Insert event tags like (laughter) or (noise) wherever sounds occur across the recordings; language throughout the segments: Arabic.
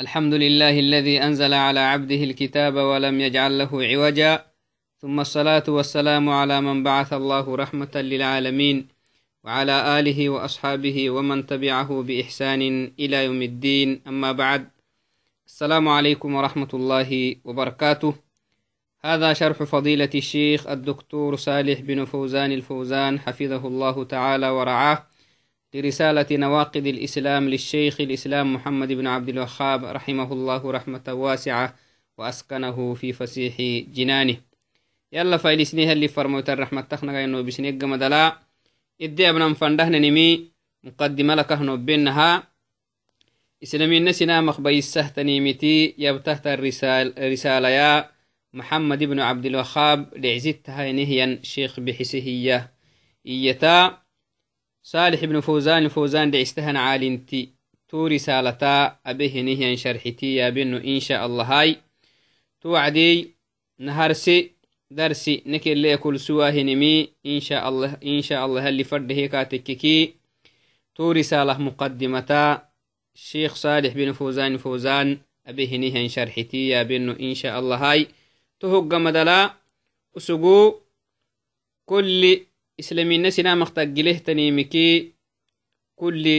الحمد لله الذي أنزل على عبده الكتاب ولم يجعل له عوجا. ثم الصلاة والسلام على من بعث الله رحمة للعالمين وعلى آله وأصحابه ومن تبعه بإحسان إلى يوم الدين. أما بعد السلام عليكم ورحمة الله وبركاته. هذا شرح فضيلة الشيخ الدكتور صالح بن فوزان الفوزان حفظه الله تعالى ورعاه. لرسالة نواقض الإسلام للشيخ الإسلام محمد بن عبد الوهاب رحمه الله رحمة واسعة وأسكنه في فسيح جنانه. يلا فايلسنيها اللي فرموت الرحمة تخنق إنه بسنيق مدلا إدي أبنا مفندهن نمي مقدمة لك بينها. إسلامي نسنا مخبي السهتني متي يبتهت الرسالة رسالة يا محمد بن عبد الوهاب لعزتها نهيا شيخ بحسهية إيتا. صالح بن فوزان فوزان دعستهن عالنتي تو رسالتا أبيه نهيا شرحتي يا بنو إن شاء الله هاي. توعدي نهارسي درسي نكل لي كل سواه نمي. إن شاء الله إن شاء الله اللي فرده كاتككي تو رسالة مقدمتا. الشيخ صالح بن فوزان فوزان أبيه نهيا شرحتي يا بنو إن شاء الله هاي مدلا أسقو كل sinamaq taggilehtanimiki kulli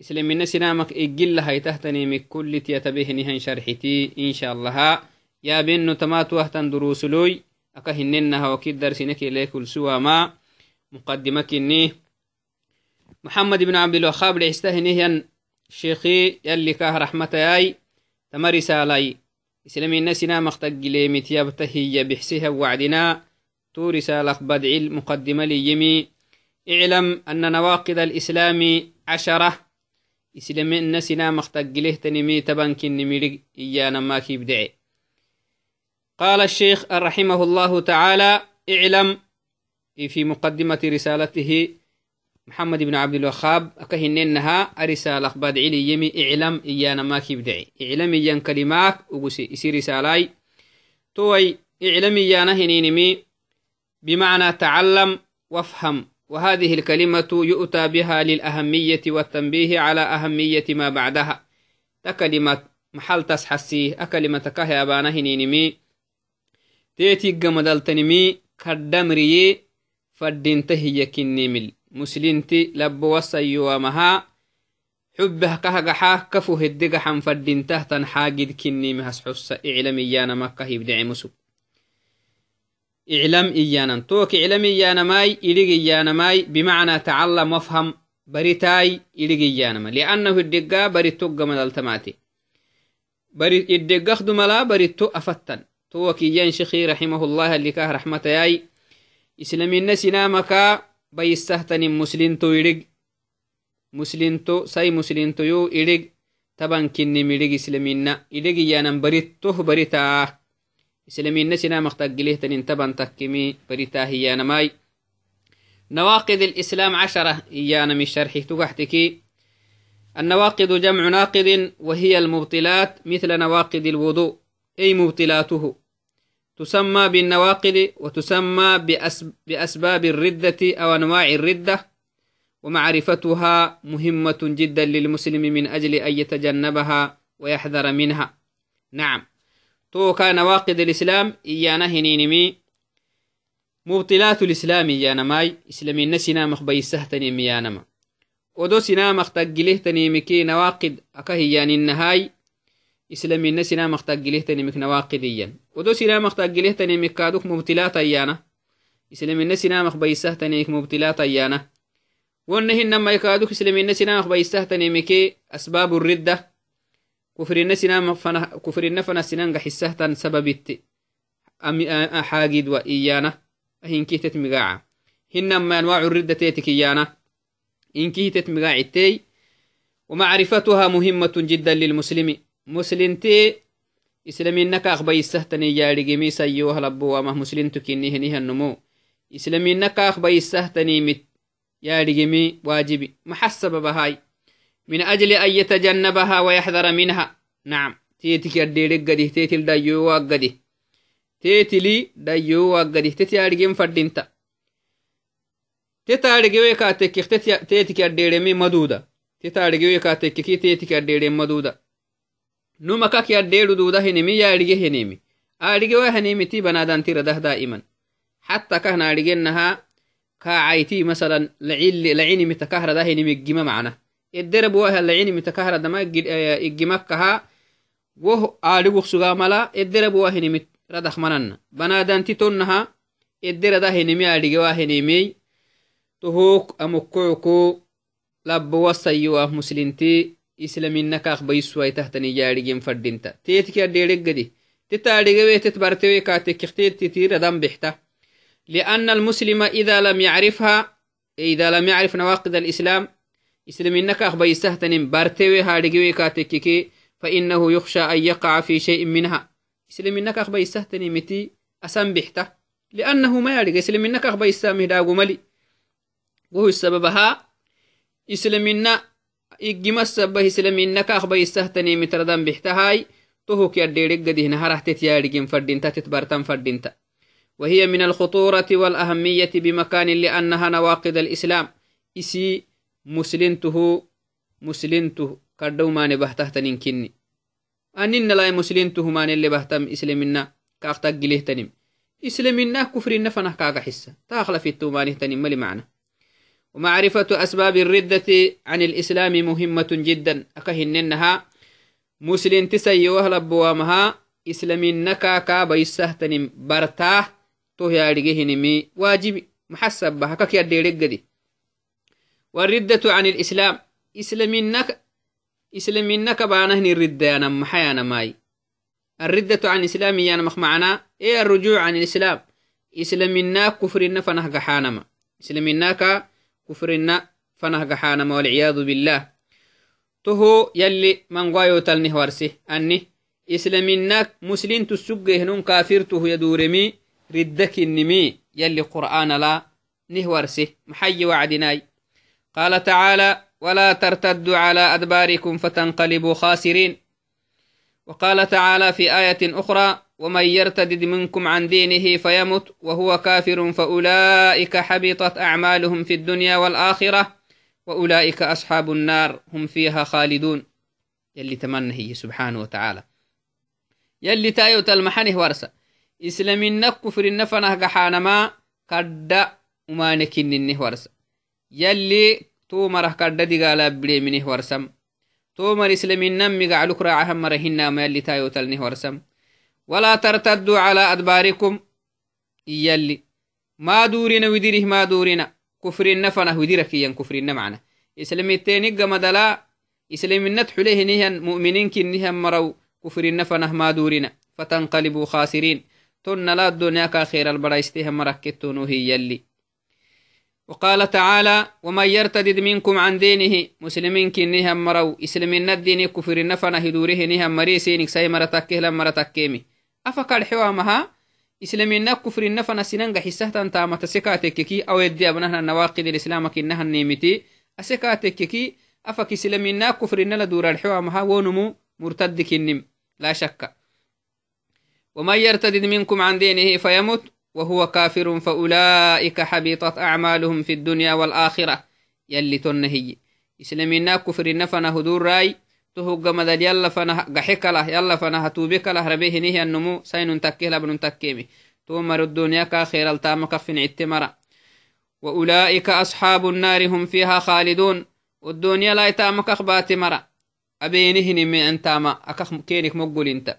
islamina sinamaq igilahaytahtanimik kulli tiyatabehnihan sharxiti insha allaha yaabeno tamatuwahtan durusuloy aka hinenaha wakid darsinekelekulsuwama muqadima kinni محمد بن عبد الوهاب لعستهنهن شيخي يلي كاه رحمتاي تما رسالي إسلامي سنا مختقلي متيابتهي بحسها وعدنا تو رسالة بدع المقدمة ليمي. اعلم أن نواقض الإسلام عشرة. إسلام النسنا مختقله تنمي تبنك النميرق إيانا ما كيبدعي قال الشيخ رحمه الله تعالى اعلم في مقدمة رسالته محمد بن عبد الوهاب أكهننها رسالة بدعي ليمي. اعلم إيانا ما كيبدعي اعلم إيان كلمات أقسي إسي رسالاي توي اعلم إيانا هنينمي بمعنى تعلم وافهم. وهذه الكلمة يؤتى بها للأهمية والتنبيه على أهمية ما بعدها. تكلمة محل تسحسي أكلمة كهي أبانا هنينمي تيتي قمدلتنمي كدمري فدينته كنيمل مسلمتي لبو وسيوامها حبه كهقحاه كفو هدقحا فدينته تنحاقد كنيمي هسحس إعلميانا مكة يبدعي مسك إعلام إيانا. توك إعلام إيانا ماي إليق إيانا ماي. بمعنى تعلم وافهم بريتاي إليق إيانا ما لأنه الدقاء بريتو قمد التماتي. بريت الدقاء خدملا بريتو أفتن. توك إيان شيخي رحمه الله اللي كاه رحمة ياي. إسلامي الناس نامكا بيستهتن مسلم تو إليق مسلم تو ساي مسلم تو يو إليق طبعا كني مليق إسلامينا إليق إيانا بريتو بريتاه. إسلامين نسنا مختقليه تنين تبان تكمي بريتا هيانا ماي. نواقض الإسلام عشرة إيانا من شرحه تقحتكي. النواقض جمع ناقض وهي المبطلات مثل نواقض الوضوء أي مبطلاته. تسمى بالنواقض وتسمى بأسباب الردة أو أنواع الردة ومعرفتها مهمة جدا للمسلم من أجل أن يتجنبها ويحذر منها. نعم. توكا نواقض الإسلام إيانا هنينمي. مبطلات الإسلام إيانا ماي. إسلامي نسينا مخبي سهتني ميانما ودو سنا مختقله تنيمكي نواقض أكهيان النهاي. إسلامي نسينا مختقله تنيمك نواقض إيان. ودو سنا مختقله تنيمك كادوك مبطلات إيانا. إسلامي نسينا مخبي سهتنيك مبطلات إيانا. ونهن نما يكادوك إسلامي نسينا مخبي سهتنيمكي أسباب الردة. حسهتان سببت. حاجد وإيانا هنكي تتمقاعا هنما أنواع الردة تيتك إيانا. إنكي تتمقاعتي ومعرفتها مهمة جدا للمسلم. مسلم تي إسلامينك أخبي السهتني ياري جمي سيوه لبو وما مسلم تكينيه نيه النمو. إسلامينك أخبي السهتني مت ياري جمي واجبي. محسب بهاي. من أجل أن يتجنبها ويحذر منها. نعم. تيتك الديرك قدي تيتل دايو واقدي تيتلي دايو واقدي تيتي أرجم فردينتا. تتارجوي كاتك تيتك الديرمي مدودة. تتارجوي كاتك كي تيتك الديرمي مدودة. numakak yaddeedu duuda hinimi yaadhige hinimi aadhige wa hanimiti banadantiradah daa'iman حتى كهنا أرجنها كعيتي مثلا لعل لعيني متكهرة ده هني مجمع معنا. الدرب وها لعيني متكهرة ده ما إجمعكها وه أرجو سجى ملا الدرب وها هني مت ردخ مننا بنادان تتونها الدر ده هني مي أرجو هني مي تهوك أمكوكو لب وسيوا مسلمتي إسلامينك أخبيسوا تحتني جارجين فردينتا تيتك أديرك جدي تتارجوا تتبرتوا كاتك اختيت تتير دم بحته لأن المسلم إذا لم يعرفها إذا لم يعرف نواقض الإسلام إسلام إنك أخبى يستهتن بارتوي هارجوي كاتككي فإنه يخشى أن يقع في شيء منها. إسلام إنك أخبى يستهتن متي أسم بحته لأنه ما يعرف إسلام إنك أخبى يستامه داغو ملي وهو السببها إسلام إنك إجمع السبب إسلام إنك أخبى يستهتن متردم بحتهاي تهوك يديرك قديه نهره تتيارجين فردين تتبارتن فردين تت وهي من الخطورة والأهمية بمكان لأنها نواقض الإسلام. إسي مسلنته مسلنته كردو ما نبهته تنكني أنين لا مسلنته ما نلي بهتم إسلامنا كاختاق جليه تنم إسلامنا كفر نفنه كاقا حسة تاخل في التومانه تنم ملي معنى ومعرفة أسباب الردة عن الإسلام مهمة جدا أكهننها مسلم تسيوه لبوامها إسلامنا كاكا بيسه برتاه to yaadhigehinimi waajibi maxasabah kak yaddeereggadi والردة عن الإسلام. إسلامينك إسلامينك بانهن الردة محيانا ماي الردة عن الإسلام يعني مخ معنا إيه الرجوع عن الإسلام؟ إسلامينا كفرنا فنه قحانما إسلاميناك كفرنا فنه قحانما والعياذ بالله. تهو يلي من قايو تلنه ورسه أني إسلاميناك مسلم تسجه نون كافر تهو يدورمي. ردك النمي يلي قرآن لا نهورسه محي وعدناي. قال تعالى ولا ترتدوا على أدباركم فتنقلبوا خاسرين. وقال تعالى في آية أخرى ومن يرتدد منكم عن دينه فيمت وهو كافر فأولئك حبطت أعمالهم في الدنيا والآخرة وأولئك أصحاب النار هم فيها خالدون. يلي تمنى سبحانه وتعالى. يلي تايو تلمحنه ورسة. Islamina kufrinna fanah gaxanama kadda umanekinninih warsa yalli tomarah kadda digalabireeminih warsam tomar islaminan migacluk raacahan mara hinama yalli tayotalnih warsam walaa tartaddu cala adbaarikum iyalli maa duurina widirih maa duurina kufrinna fanah widira kiyan kufrinna macna islamiteenigga madala islaminat xulehinihan mu'mininkinihan maraw kufrinna fanah maa duurina fatanqalibuu khaasiriin تن لا الدنيا كخير البرايستها مركتون هي يلي وقال تعالى ومن يرتدد منكم عن دينه مسلمين كنها مرو إسلمين الدين كفر نفنا هدوره نهم مريسينك سي مرتكه لم مرتكيمي. أفكار حوامها إسلمين كفر نفنا سننغ حسهتا تاما تسكاتككي أو يدي أبنها نواقض الإسلام كنها النيمتي أسكاتككي أفك إسلمين كفر نلا الحوامها ونمو مرتد كنم لا شك. ومن يرتد منكم عن دينه فيمت وهو كافر فأولئك حبطت أعمالهم في الدنيا والآخرة. يلي تنهي إسلامنا كفر نفنا هدور راي. تهوغ مدل يلا فنا قحك له يلا فنا هتوبك له ربيه نهي النمو. سين تكيه لبن تكيمي. تومر الدنيا كأخير التامك في عتمرة وأولئك أصحاب النار هم فيها خالدون. والدنيا لا يتامك أخبات مرة. أبينهن من أنتاما أكخ كينك مقبل انت.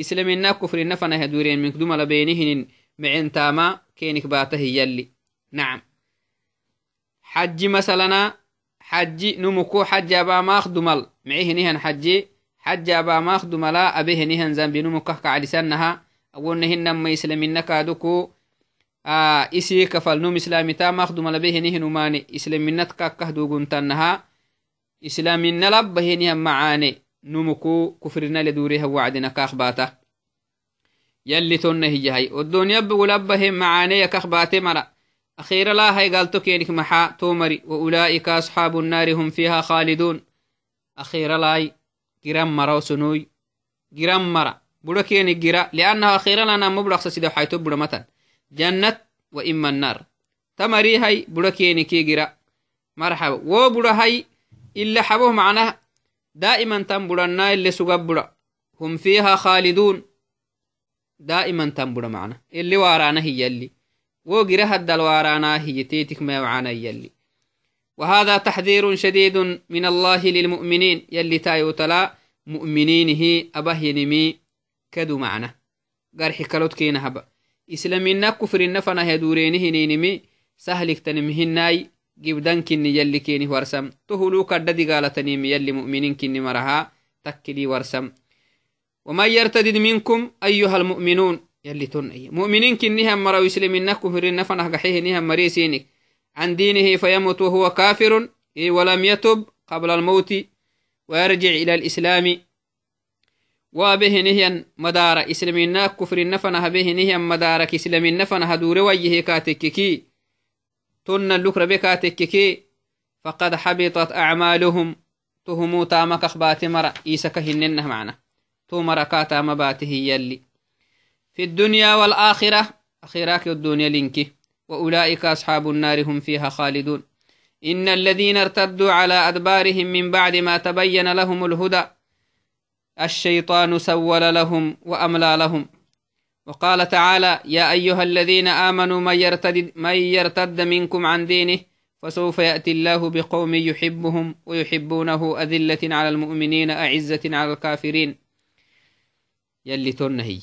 إسلامنا كفر نفنا هدورين من كدوم لبينهن معن تاما كينك باته يلي. نعم. حج مثلا حج نمكو حج أبا ماخ دمل معيه نهن حج حج أبا ماخ دملا أبيه نهن زنبي نمكو كعدسانها أولنهن ما إسلامنا كادوكو آه إسي كفل نوم إسلامي تا ماخ دمل به نهن وماني. إسلامنا تكاكه دوغن تنها. إسلامنا لبهنها معاني نمكو كفرنا لدوريها وعدنا كاخباتا يلي تون هي والدنيا بغلبهم معاني كاخباتي مرا أخيرا لا هاي قالتو كينك محا تومري. وأولئك أصحاب النار هم فيها خالدون. أخيرا لاي جرام مرا وسنوي. جرام مرا بودا كينك جرا لأنها أخيرا لنا مبلغ سيدو حيتو بودا متن. جنة وإما النار. تمري هاي بودا كينك جرا مرحبا. وبودا هاي إلا حبوه معناه دائما تنبرنا اللي سقبرا هم فيها خالدون. دائما تنبر معنا. اللي وارانا هي اللي. وقرأ هد الوارانا هي تيتك ما يوعانا يلي وهذا تحذير شديد من الله للمؤمنين. يلي تايو تلا مؤمنينه أبه ينمي كدو معنا. قرحي كالوت كينا هبا. إسلامينا كفر النفنا هدورينه نينمي. سهلك تنمهناي جبدان كني يلي كيني ورسم. تهلو كدد قالتنيم يلي مؤمنين كني مرها. تكلي ورسم. ومن يرتدد منكم أيها المؤمنون؟ يلي تنئي مؤمنين كني هم مروا إسلامينا كفر النفنا قحيه نهم مريسينك عن دينه فيموت وهو كافر ولم يتب قبل الموت ويرجع إلى الإسلام. وبه نهيا مدار إسلامنا كفر النفنها به نهيا مدارك إسلام النفنها دور ويه كاتككي تن اللكر بكاتككي فقد حبطت أعمالهم. تهمو تامك أخبات مرة إيسك هننه معنا تو مركاتا مباته يلي. في الدنيا والآخرة أخيراك الدنيا لنكي وأولئك أصحاب النار هم فيها خالدون. إن الذين ارتدوا على أدبارهم من بعد ما تبين لهم الهدى الشيطان سول لهم وأملى لهم. وقال تعالى يا أيها الذين آمنوا من يرتد, من يرتد منكم عن دينه فسوف يأتي الله بقوم يحبهم ويحبونه أذلة على المؤمنين أعزة على الكافرين. يلي تنهي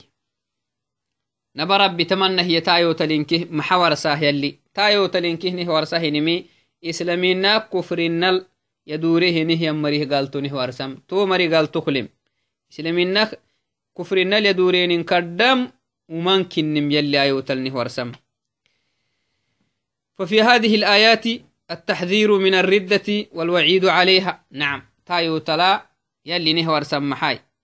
نبرب بتمنى هي تايو تلينكه محور ساه يلي. تايو تلينكه نهور ساه نمي. إسلامينا كفرنا يدوره نهي مريه قالتو نهور سم تو مري قالتو كلم إسلامينا كفرنا يدورين كردم وممكن نم يلي أيو تلنه ورسم. ففي هذه الآيات التحذير من الردة والوعيد عليها. نعم. تايو تلا يلي نهور سمحاي إسلامينك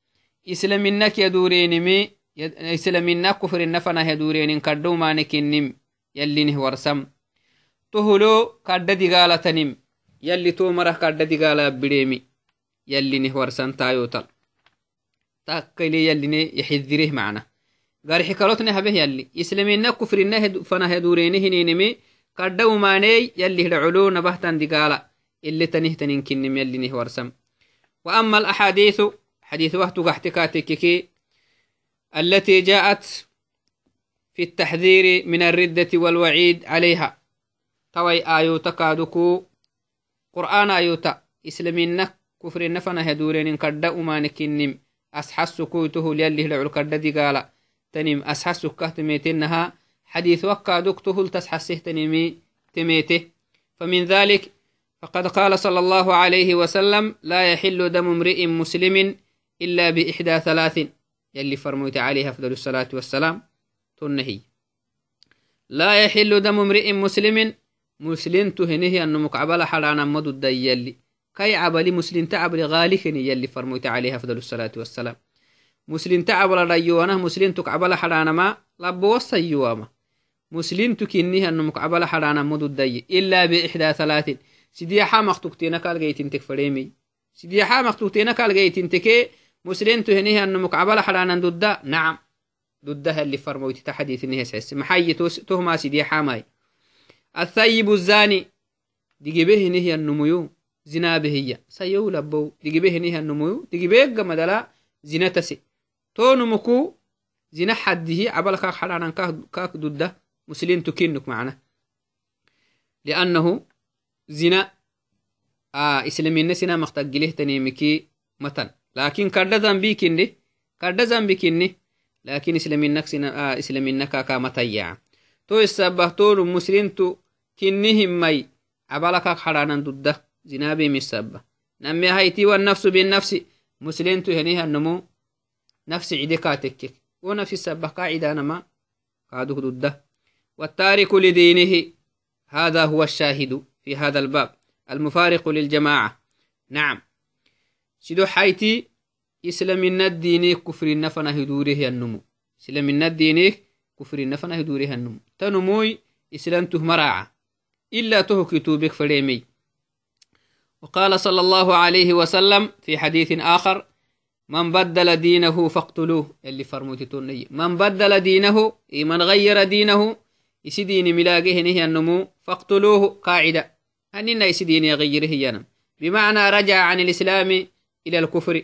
يدورين مي islamina kufrinna fana hedurenin kaddo manekinnim yallinih warsam tohulo kadda digaalatanim yalli to marah kadda digaala bidheemi yallinih warsan taayotal takkile yalline yaxiddireh macna garixi kalotne habeh yalli islamina kufrinna fana hedurenihininimi kadda umaaney yalli hidhacolo nabahtan digaala ile tanihtaninkinnim yallinih warsam وأما الأحاديث حديث وقت قحتكاتككي التي جاءت في التحذير من الردة والوعيد عليها. توي آيوتا كادوكو قرآن آيوتا إسلامينك كفر النفنا هدورين كرد أمانكنم أسحس كويته ليالله لعل كرد دي قال تنم. أسحس كهتميتنها حديث وكا دكته لتسحسه تنمي تميته. فمن ذلك فقد قال صلى الله عليه وسلم لا يحل دم امرئ مسلم إلا بإحدى ثلاث يلي فرموت عليه أفضل الصلاة والسلام. تنهي. لا يحل دم امرئ مسلم مسلم تهنه أنه مقعبل حرانا مدد يلي. كي عبلي مسلم تعبل غالكني يلي فرموت عليه أفضل الصلاة والسلام. مسلم تعبل ريوانا مسلم تقعبل حرانا ما لبو وصيواما مسلم تكنيه أنه مقعبل حرانا مدد إلا بإحدى ثلاث. سيدي حامق تكتينا كالغيتين تكفريمي سيدي حامق تكتينا كالغيتين تكي مسلم تهنيه أنه مكعبل حلانا ضد. نعم. ضدها اللي فرموت تحديث إنه سحس محي تهما سيدي حاماي. الثيب الزاني. دي به نهي النميو زنا به هي. سيو لبو. دي به نهي النميو دي به قمدلا زنا تسي. تو نمكو زنا حده. عبل كاك حلانا كاك ضده مسلم تكينك معنا. لأنه زنا آه إسلامي نسينا مختقله تنيمكي. متن لكن كرد ذنبي كني كرد ذنبي كني لكن إسلامينك سنا آه إسلامينك كامتيا تو السبه تو مسلم تو كنهم مي عبالك حرانا ضد زنابي من السبه نمي هايتي والنفس بالنفس مسلم تو هنيها النمو نفس عدكاتك ونفس السبه قاعدة نما قادوه ضده والتارك لدينه هذا هو الشاهد في هذا الباب. المفارق للجماعة. نعم. Sido xayti islamina diinik kufrina fana hiduurih yannumu islamina diinik kufrina fana hiduurih yannumu tanumuy islantuh maraaca إلا تهك توبك فريمي وقال صلى الله عليه وسلم في حديث آخر من بدل دينه فاقتلوه اللي فرموتي توني من بدل دينه من غير دينه يسدين ملاقه نهي النمو فاقتلوه قاعدة أننا يسدين يغيره ينم بمعنى رجع عن الإسلام إلى الكفر.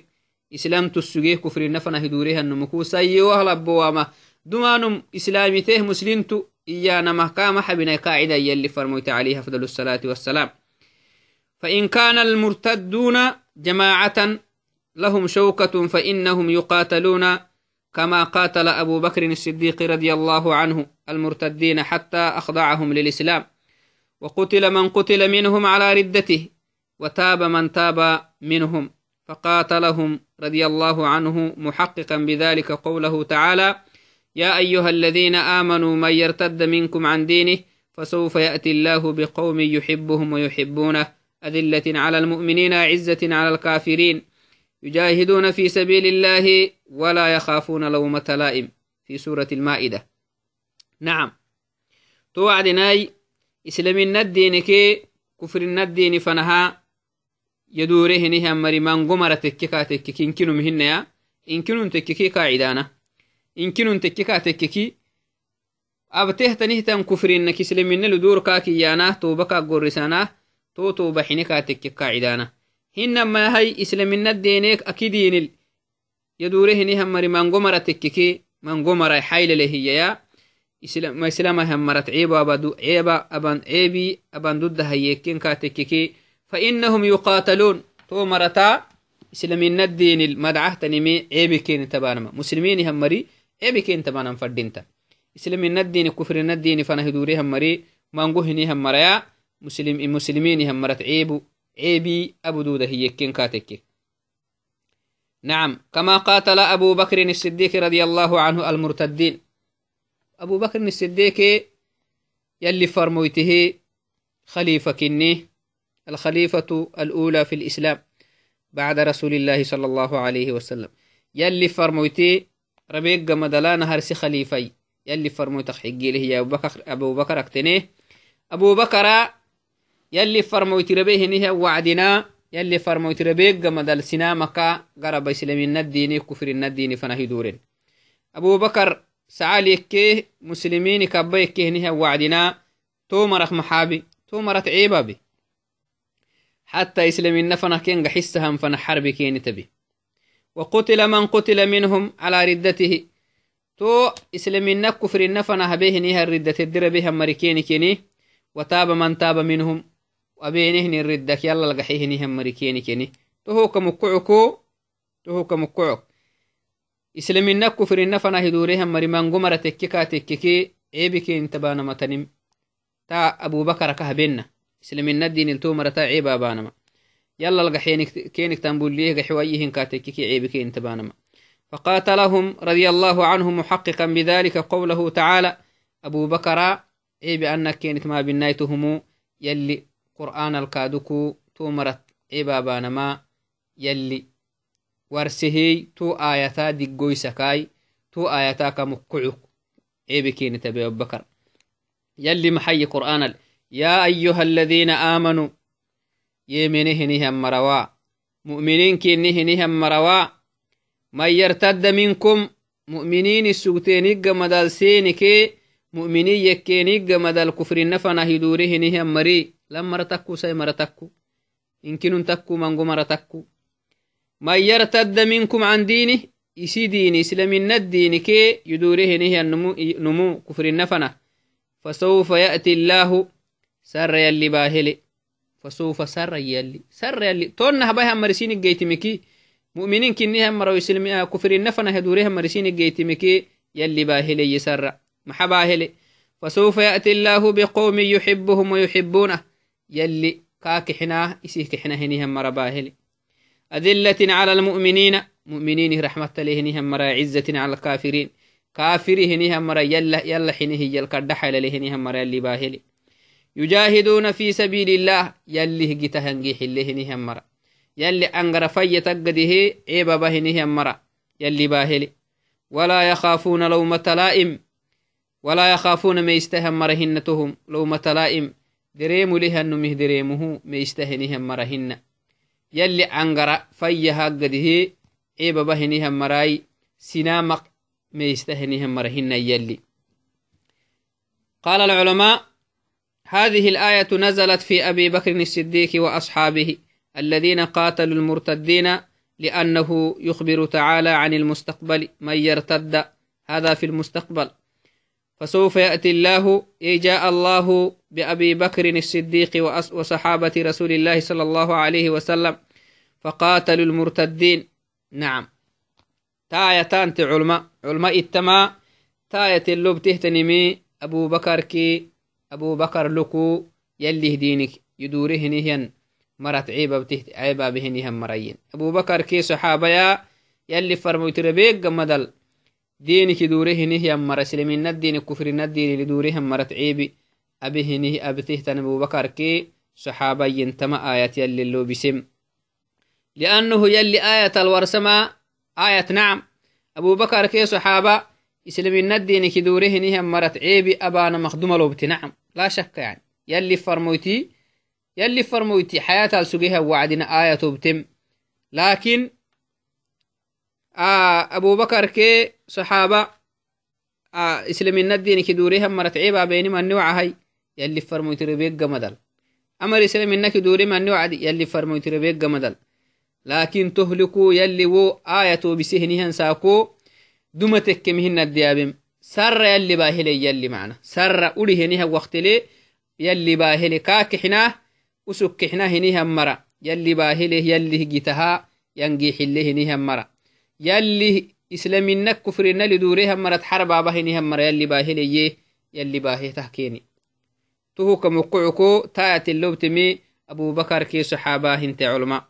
islam tussugee kufrinna fana hidurehanumuku sayyowahlabbowaama dumanum islamiteeh muslimtu iyanamah kama xabinay qaacida yalli farmoyte عليه أفضل الصلاة والسلام. فإن كان المرتدون جماعة لهم شوكة فإنهم يقاتلون كما قاتل أبو بكر الصديق رضي الله عنه المرتدين حتى أخضعهم للإسلام. وقتل من قتل منهم على ردته. وتاب من تاب منهم. فقاتلهم رضي الله عنه محققا بذلك قوله تعالى يا أيها الذين آمنوا من يرتد منكم عن دينه فسوف يأتي الله بقوم يحبهم ويحبونه. أذلة على المؤمنين عزة على الكافرين. يجاهدون في سبيل الله ولا يخافون لومة لائم. في سورة المائدة. نعم. توعدناي إسلام كي كفر الدين فنها يدوره نها مري من قمر تككا تككي إنكنو مهن يا إنكنو تككي قاعدانا إنكنو تككا تككي أبته تنهتن كفر إنك إسلام لدور كاكي يانا. توبكا قرسانا. تو توبا حينكا تككي قاعدانا. hinama hay islaminadeeneek akidiinil yadurehiniham mari mangomara tekkeke mangomara haylele hiyaya islamahammarat ceeba aban ceebi aban فإنهم يقاتلون. تو تومرتا إسلامين الدين المدعه تنمي إيبكين تبانما مسلمين هم مري إيبكين تبانما فردينتا. إسلامين الدين كفر الدين فنهدوري هم مري. مانقوهني هم مريا. مسلم المسلمين هم مرت عيبو عيبي أبو دودة هي كين كاتك نعم. كما قاتل أبو بكر الصديق رضي الله عنه المرتدين. أبو بكر الصديق يلي فرموته خليفة كنيه الخليفة الأولى في الإسلام بعد رسول الله صلى الله عليه وسلم. يلي فرمويته ربيق مدلان هرسي خليفي يلي فرمويته حقي له يا أبو بكر أبو بكر أكتنيه. أبو بكر يلي فرمويت ربيه نيه وعدنا. يلي فرمويت ربيه مدل سنامك قرب إسلامين الدين كفر الدين فنهي دورين. أبو بكر سعال يكيه مسلمين كبا يكيه نيه وعدنا. تو مرخ محابي تو مرت عيبابي. حتى إسلامين فنه كين حسهم فنه حرب كين تبي. وقتل من قتل منهم على ردته. تو إسلامين كفر النفنه به نيه الردة الدر بها مريكين كيني. وتاب من تاب منهم. وبينهن الردك يلا لقحيهن هم مريكيني كيني. تهو كمكعكو تهو كمكعك إسلامين نكو فرين فنا هدوريهم مري من قمرة تككا تككي عيبكي انتبانا متنم تا أبو بكر كهبنا إسلامين الدين التو مرتا عيبا بانما. يلا لقحينك كينك تنبوليه قحويهن كاتككي عيبكي انتبانا فقاتلهم رضي الله عنه محققا بذلك قوله تعالى أبو بكر عيب أنك كينك ما بنايتهم يلي قرآن الكادوكو تو مرت عبابانما يلي ورسهي تو آياتا دقوي سكاي تو آياتا كمكعك عيبكين تبي بكر. يلي محي قرآن يا أيها الذين آمنوا يمنهنهم مروا مؤمنين كنهنهم مروا من يرتد منكم مؤمنين السوتين مدال سينك مؤمنين يكينيق مدال كفر نفنا هدورهنهم مري lam mara takku sai mara takku inkinun takku mango mara takku man yartadda minkum can diinih isi diini islaminna diini kee yudurehinihiya numu kufrinnafana fasaufa ya'ti illaahu سر يلي باهلي فسوف سر يلي سر يلي تون هباها مرسين الجيت مكي مؤمنين كنيها مرا يسلم كفر النفنة هدوريها مرسين الجيت مكي يلي باهلي يسر محباهلي فسوف يأتي الله بقوم يحبهم ويحبونه يلي كاك حنا يسيك حنا هني هم مرا باهلي أذلة على المؤمنين مؤمنين رحمة الله هنيها مرا عزة على الكافرين كافري هنيها مرا يلا يلا حنيه يلقى هني هم مرا يلي باهلي يجاهدون في سبيل الله. يلي جتهنجي حلهنهم مرا يلي أنغر في تقده عيب بهنهم مرا يلي باهل ولا يخافون لومة لائم ولا يخافون ما يستهم مرهنتهم لومة لائم dereemu lihanumih dereemuhu meistahinihan marahina yalli cangara fayyahagadihe cebabahinihan marai sinamaq meistahinihan marahina yalli قال العلماء هذه الآية نزلت في أبي بكر الصديق وأصحابه الذين قاتلوا المرتدين لأنه يخبر تعالى عن المستقبل من يرتد هذا في المستقبل. فسوف يأتي الله إي جاء الله بأبي بكر الصديق وصحابة رسول الله صلى الله عليه وسلم فقاتلوا المرتدين. نعم. تايتان علماء علماء التما تاية اللب تهتنمي أبو بكر كي بكر كي صحابة يا يلي فرمو تربيك جمدل دينك دوره نهيا مر سلمين الدين كفر الدين لدورهم مرت عيبي. أبيه نه أبتهتن أبو بكر كي صحابة ينتمى آية يلي اللو بسم. لأنه يلي آية الورسمة آية نعم. أبو بكر كي صحابة إسلامين الدين كدوره نهم مرت عيبي أبانا مخدوم لوبت نعم لا شك يعني. يلي فرموتي يلي فرموتي. حياة السجيها وعدنا آية تبتم لكن آه أبو بكر كي صحابة آه إسلامين الدين كدورهم مرت عيبا بينما النوع هاي. يلي فرموتي ربيق مدل أمر إسلامين كدوري من النوع يلي فرموتي ربيق مدل لكن تهلكوا يلي و آية بسهنهن ساكو دمتك مهن الديابم. سر يلي باهلي يلي معنا. سر أولي هنيها وقت لي يلي باهلي كاك حناه وسك حناه هنيها مرة يلي باهلي يلي جيتها ينجي حلي هنيها مرة يلي إسلامينك كفرنا لدوريها مرة حرب باهنيها مرة يلي باهلي يلي باهي تحكيني. تهو كمقعكو تايت اللوبتمي أبو بكر كي صحابة هنت علماء.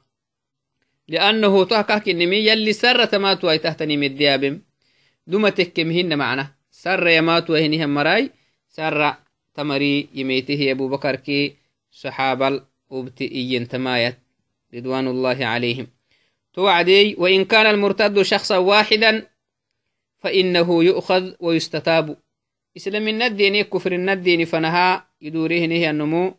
لأنه دوما تكمهن معنا. سر يماتوا هنهم مراي. سر تمري يميته أبو بكر كي صحابة وبتئين تمايت. رضوان الله عليهم. توعدي وإن كان المرتد شخصا واحدا فإنه يؤخذ ويستتاب. إسلام الندين كفر الندين فنها. يدوريه نهي النمو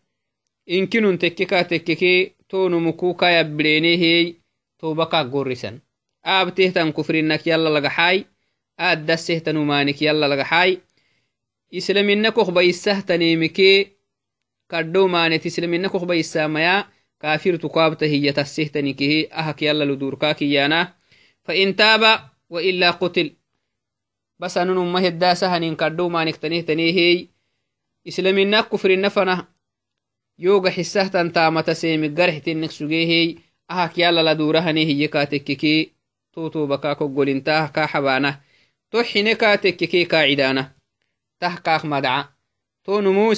إن كنون تككا تككي تو نمكو كايا برينيه توبكا قرسا آبته تن كفر إنك يلا لغحاي addasehtanumanik yala lagaxaai islamina kokba isahtanemike kadhow islamina kokba isamaya kafir hiya hiyatassehtanikehe ahak yala ludurkakiyana fain taaba wa waila qutil. Bas anunuma heddasahanin kadhow tanehtaneehey islamina kufrina fanah yoga xisahtan taamata seemi garxitinek sugeehey ahak yala ladurahane hiyekatekkeke totobaka koggolintaah ka xabaanah. To xine katekkeki kacidana tah kaak madca to numu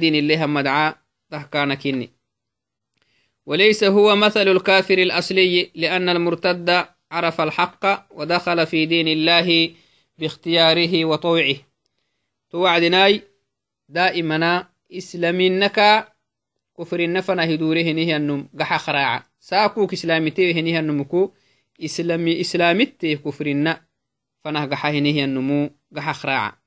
dinileha madca tah kana kinni وليس هو مثل الكافر الأصلي لأن المرتد عرف الحق ودخل في دين الله باختياره وطوعه. توعدناي دائما إسلامينك كفر النفن هدوره نهي النم. قح خراعة. ساكوك إسلامتي هنيه النمكو. إسلامي إسلامتي كفرنا فنه قح هنيه النمو قح خراعة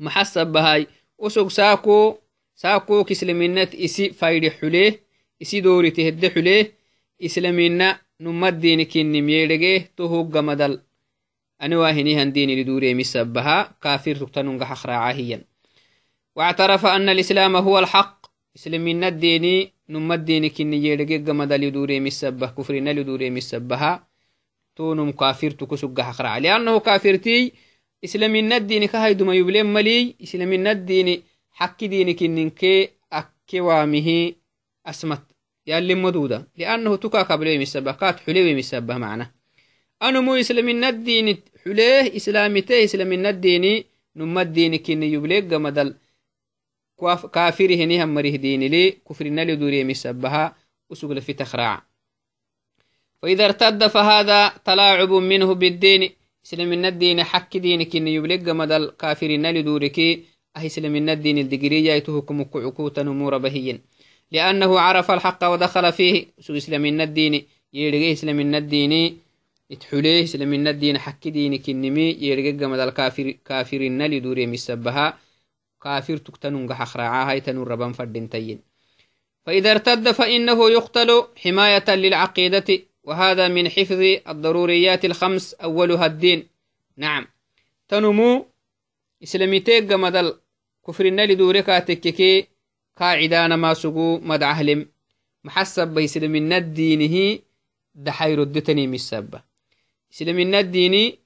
محسب بهاي أسوك ساكو ساكو كسلمينات إسي فايد حليه إسي دوري تهد حليه إسلامينا نمد دينك النميرجه تهو قمدل أنا واهني هنديني لدوري مسبها كافر تقتنون قح خراعة واعترف أن الإسلام هو الحق. إسلامينا نما الدين كني يرجع مدى لدوري مسبه كفرنا لدوري مسبها تونم كافر تكسق حقرع لأنه كافرتي إسلامنا الدين كهاي دم يبلين ملي إسلامنا الدين حق دينك إنك أكوامه أسمت. ياللي مدودة. لأنه تكا قبله مسبة كات حلوة مسبة معنا. أنا مو إسلامنا الدين حليه إسلامته إسلامنا الدين نما الدين كني يبليق مدل كافره نهم مريه دين لي كفرنا لدوري مسبها وسقل في تخراع فإذا ارتد فهذا تلاعب منه بالدين. سلم الدين حك دينك إن يبلغ مدى كافرين لدورك. أهي سلم الدين الدقرية يتهكم كعكوتا نمور بهين لأنه عرف الحق ودخل فيه. سو إسلام الدين. يرغي إسلام الدين. يتحليه إسلام الدين حك دينك إنمي يرغي مدى الكافر كافرين لدوري مسبها كافر تكتنون حخراعا هايتن الربان فردنتين فإذا ارتد فإنه يقتل حماية للعقيدة. وهذا من حفظ الضروريات الخمس أولها الدين. نعم. تنمو إسلاميتيك مدل كفرنا لدوركا تككي قاعدانا ما سقو مدع أهلم. محسب بيسلمنا الدينه دحير الدتني مسبة إسلامنا الديني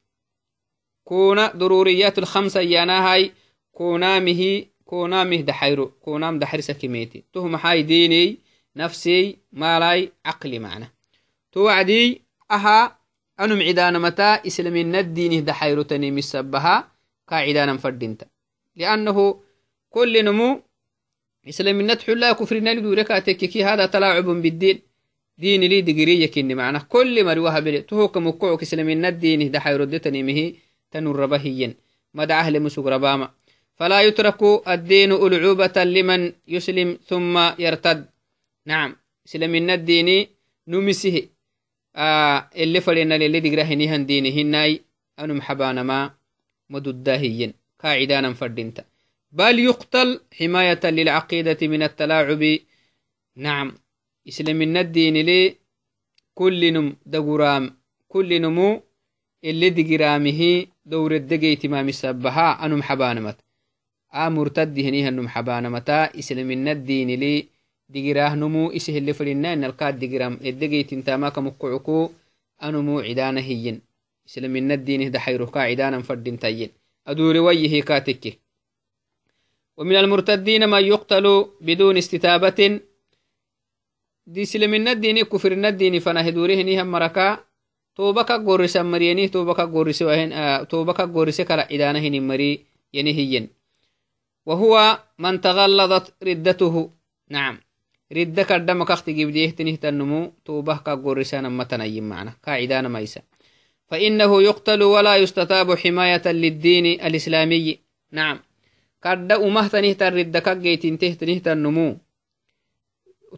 كونا ضروريات الخمسة يانا هاي كونامه كونامه دحيرو كونام دحير سكيميتي تهم هاي ديني نفسي مالاي عقلي معنا. توعدي أها أنم عدانا متى؟ إسلامنا الديني دحيرو تني مسبها كاعدانا فردينتا لأنه كل نمو إسلامنا تحلا كفرنا لدورك تككي هذا تلاعب بالدين. دين لي دقرية كني معنا. كل مروها بلي تهوك مكوعك إسلامنا الدين دحيرو دتني مهي تنربهيا مدعه لمسوق رباما. فلا يترك الدين ألعوبة لمن يسلم ثم يرتد. نعم سلمنا الدين نمسه آه اللي فلنا اللي دقرهني ديني هناي أنو محبانا ما مدداهيا قاعدانا فردينتا بل يقتل حماية للعقيدة من التلاعب. نعم إسلامنا الدين لي كل نم دقرام كل نمو اللي دقرامه عدانا هين إسلامنا الدين ده حيروكا عدانا فردين تاين أدور ويه كاتك ومن المرتدين من يقتل بدون استتابة دي إسلامنا الدين كفرنا الدين فنهدوره نيهم مركا gorisa mariyani tobaka gorise tobaka gorise kala idana hinin mari yani hiyen وهو من تغلظت ردته نعم كخت جبديه تنه تنمو توبه كغورسان متنيم معنا قاعدان ميسا فإنه يقتل ولا يستتاب حماية للدين الإسلامي نعم كرد أمه تنه تردة كجيتين ته تنه تنمو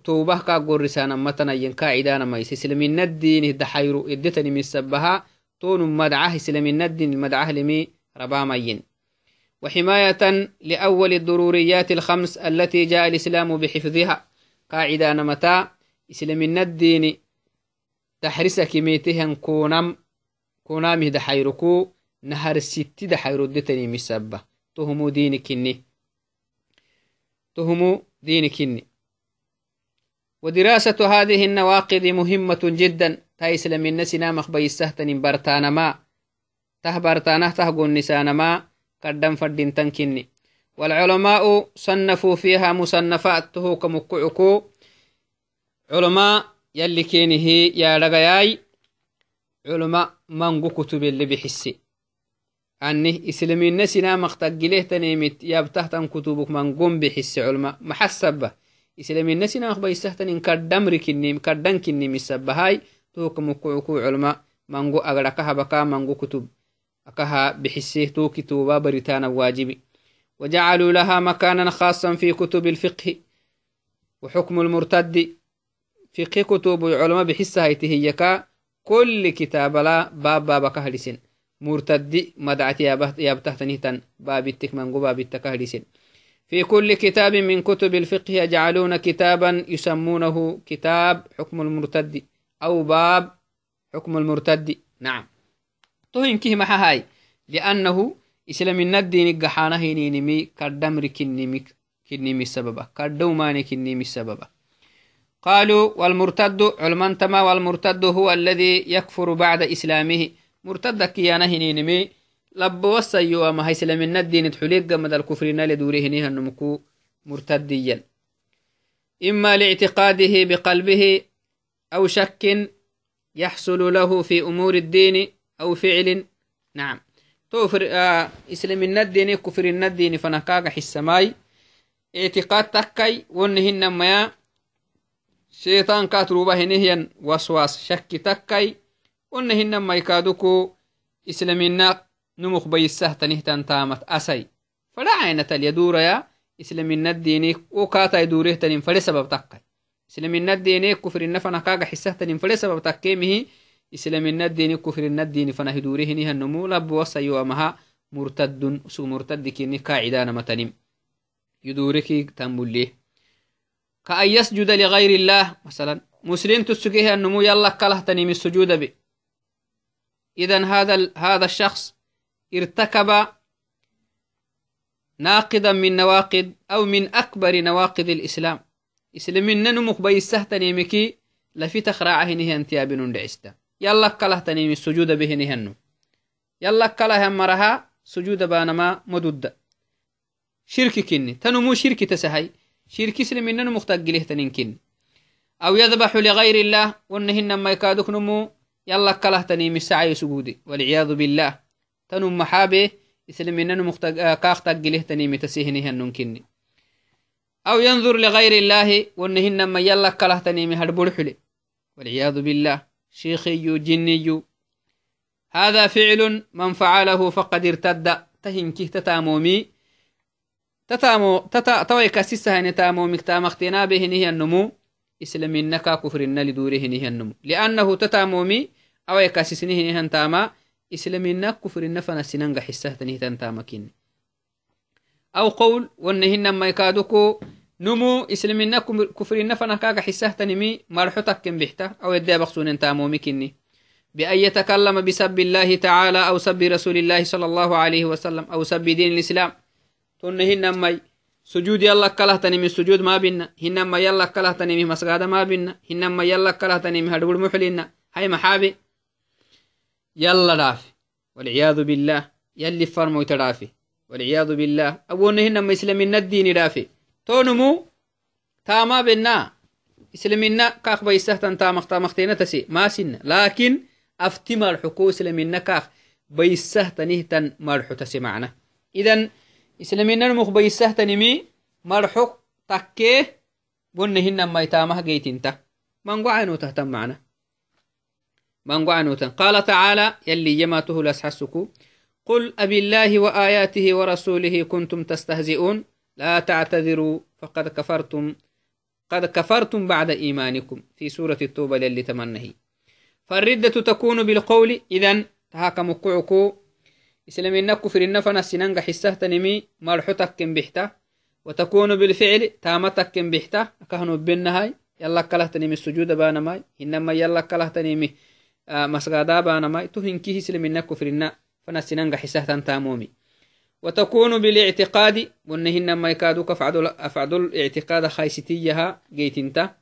توبه كا قرسانا متنا ينكا عدانا ما يسلمين الدين دحيرو ادتني من سبها تون مدعاه سلمين الدين المدعاه لمي ربامين وحماية لأول الضروريات الخمس التي جاء الإسلام بحفظها قاعدة متى؟ إسلام الدين تحرس كميتهن كونام. كونامه دحيركو. نهر الست دحيرو دتني مسبة. تهمو دينكني تهمو دينكني ودراسة هذه النواقض مهمة جدا. تايسل من نسنا مخبي السهتن برتانا ما ته برتانه تهقون نسان ما قدم فردين تنكني. والعلماء صنفوا فيها مصنفات تهو كمكعكو علماء يلي كينه يا رغياي علماء منغو كتب اللي بحسي أني إسلامي نسنا مختقله تنيمت يابتهتن كتبك منغم بحسي علماء محسبة islamin nasinaq baisahtanin kaddamri kinim kaddan kinimi sabahay toka mukucuku culma mango agrakaha baka mango kutub akaha bixise toki toba baritana waajibi وجعلوا لها مكانا خاصا في كتب الفقه وحكم المرتد. فقه كتب العلماء بحسها هيتهيكا كل كتاب لا باب باب كهلسن مرتد مدعتي يابتهتنهتن باب التكمن باب التكهلسن في كل كتاب من كتب الفقه يجعلون كتابا يسمونه كتاب حكم المرتد أو باب حكم المرتد. نعم. تهين كه هاي لأنه قحانه نينمي كردمر كنمي كنمي السبب كردوماني كنمي السبب قالوا والمرتد علمان تما والمرتد هو الذي يكفر بعد إسلامه مرتد كيانه نينمي لب وسيو أما هاي سلمين الدين تحليق قمد الكفرين لدوره نيها النمكو مرتديا إما لاعتقاده بقلبه أو شك يحصل له في أمور الدين أو فعل نعم توفر آه إسلام الدين كفر الدين فنكاك حسماي. اعتقاد تكي ونهن ما شيطان كاتروبه نهيا وسواس شك تكي ونهن ما يكادوكو إسلامنا نمخ بيسهتنهتن تامت أسي فلا عينة اليدوريا إسلامنا الديني وكاتا يدوره تنين فلي سبب تقي إسلامنا الديني كفر النفنا كاقا حسهتنين فلي سبب إسلامنا الديني كفر الديني فنه دوره نها النمو لب وصي ومها مرتد سو مرتد كيني قاعدان متنم يدورك تنبليه كأن يسجد لغير الله مثلا مسلم تسجيه النمو يلا كله تنم السجود به إذا هذا هذا الشخص ارتكب ناقضا من نواقض أو من أكبر نواقض الإسلام إسلامين ننمك بيسهتني مكي لفي تخراعه هنه انتيابن دعستا يلا كله تنيمي السجود به نهنو. يلا كله مرها سجود بانما مدد شرك كني تنمو شرك تسهي. شرك سلمنا مختقله تنين أو يذبح لغير الله ونهن ما يكادك نمو. يلا كله تنيمي سعي سجودي والعياذ بالله. تنم محابه إسلامنا مختق كاخ تقله تنيمي شيخي جني. هذا فعل من فعله فقد ارتد. تهنكه تتامومي. تتامو تتا توي كاسيسها نتامومك تامختنا به نهي النمو. إسلامنا كفرنا لدوره نهي النمو. لأنه تتامومي. أو يكاسسنه نهي تاما إسلامنا كفرنا فنسننغ حسه تنهي تنتامكين. أو قول ونهن ما يكادوكو نمو إسلامنا كفرنا فنكاك حسه تنمي مرحتك كم بحته أو يدي بخصون انتامومي كني. بأن يتكلم بسب الله تعالى أو سب رسول الله صلى الله عليه وسلم أو سب دين الإسلام. تنهن مي سجود يلا كله تنمي سجود ما بينا هنما يلا كله تنمي مسجد ما بينا هنما يلا كله تنمي هدول محلنا. هاي محابي. يلا رافي والعياذ بالله. يلي فرمو ترافي والعياذ بالله. أبونا هنما إسلامين الدين رافي تونمو تاما بنا. إسلامنا كاخ بيسهتن تامخ تامختين تسي. ما سن. لكن أفتي مرحكو إسلامنا كاخ بيسهتنه تن مرحو تسي معنا. إذن إسلامنا نمخ بيسهتنمي مرحو تكيه بنهن ما يتامه جيتين تا من قعنو تهتم معنا. من قعنو قال تعالى يلي يماته لسحسكو قل أبي الله وآياته ورسوله كنتم تستهزئون. لا تعتذروا فقد كفرتم قد كفرتم بعد إيمانكم. في سورة التوبة للي تمنه فالردة تكون بالقول إذن تهاكم قعكو إسلامنا كفر النفن السننغ حسه تنمي مرحتك بحتة. وتكون بالفعل تامتك بحتة. كهنو بنهاي. يلا كله تنمي السجود بانماي. إنما يلا كله تنمي آه مسغادا بانماي. تهنكي إسلامنا كفر النفن فنسننغ حسه تنتامومي وتكون بالاعتقاد ونهن ما يكادوك أفعدل الاعتقاد خيستيها جيتنتا.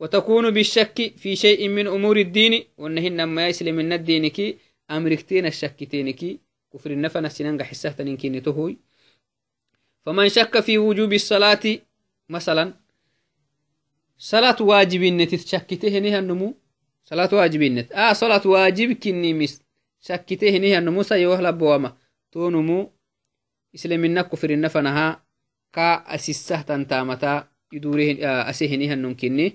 وتكون بالشك في شيء من أمور الدين ونهن ما يسلم من الدين كي أمريكتين الشكتين كي كفر النفن السنان حسه تنكين تهوي. فمن شك في وجوب الصلاة مثلا صلاة واجب نتشكته نها النمو صلاة واجب نت آه صلاة واجب كني مس شكته نها النمو سيوهلا بواما تونمو islamina kufirina fanaha ka asisah tantamata asehinihannunkini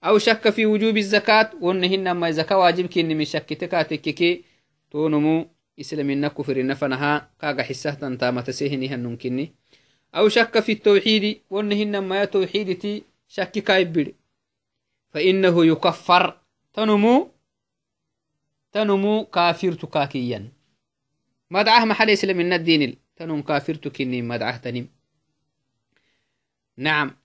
أو شك في وجوب الزكاة ونهن ما زكاة واجب كني من شك تكاتككي. تونمو إسلامنا كفر نفنها كاغا حسه تنتام تسيهني هننكني أو شك في التوحيد ونهن ما توحيدتي شك كايبر فإنه يكفر. تنمو تنمو كافر تكاكيا. مدعه محل إسلامنا الدين تنون كافرت كني مدعه تنم نعم.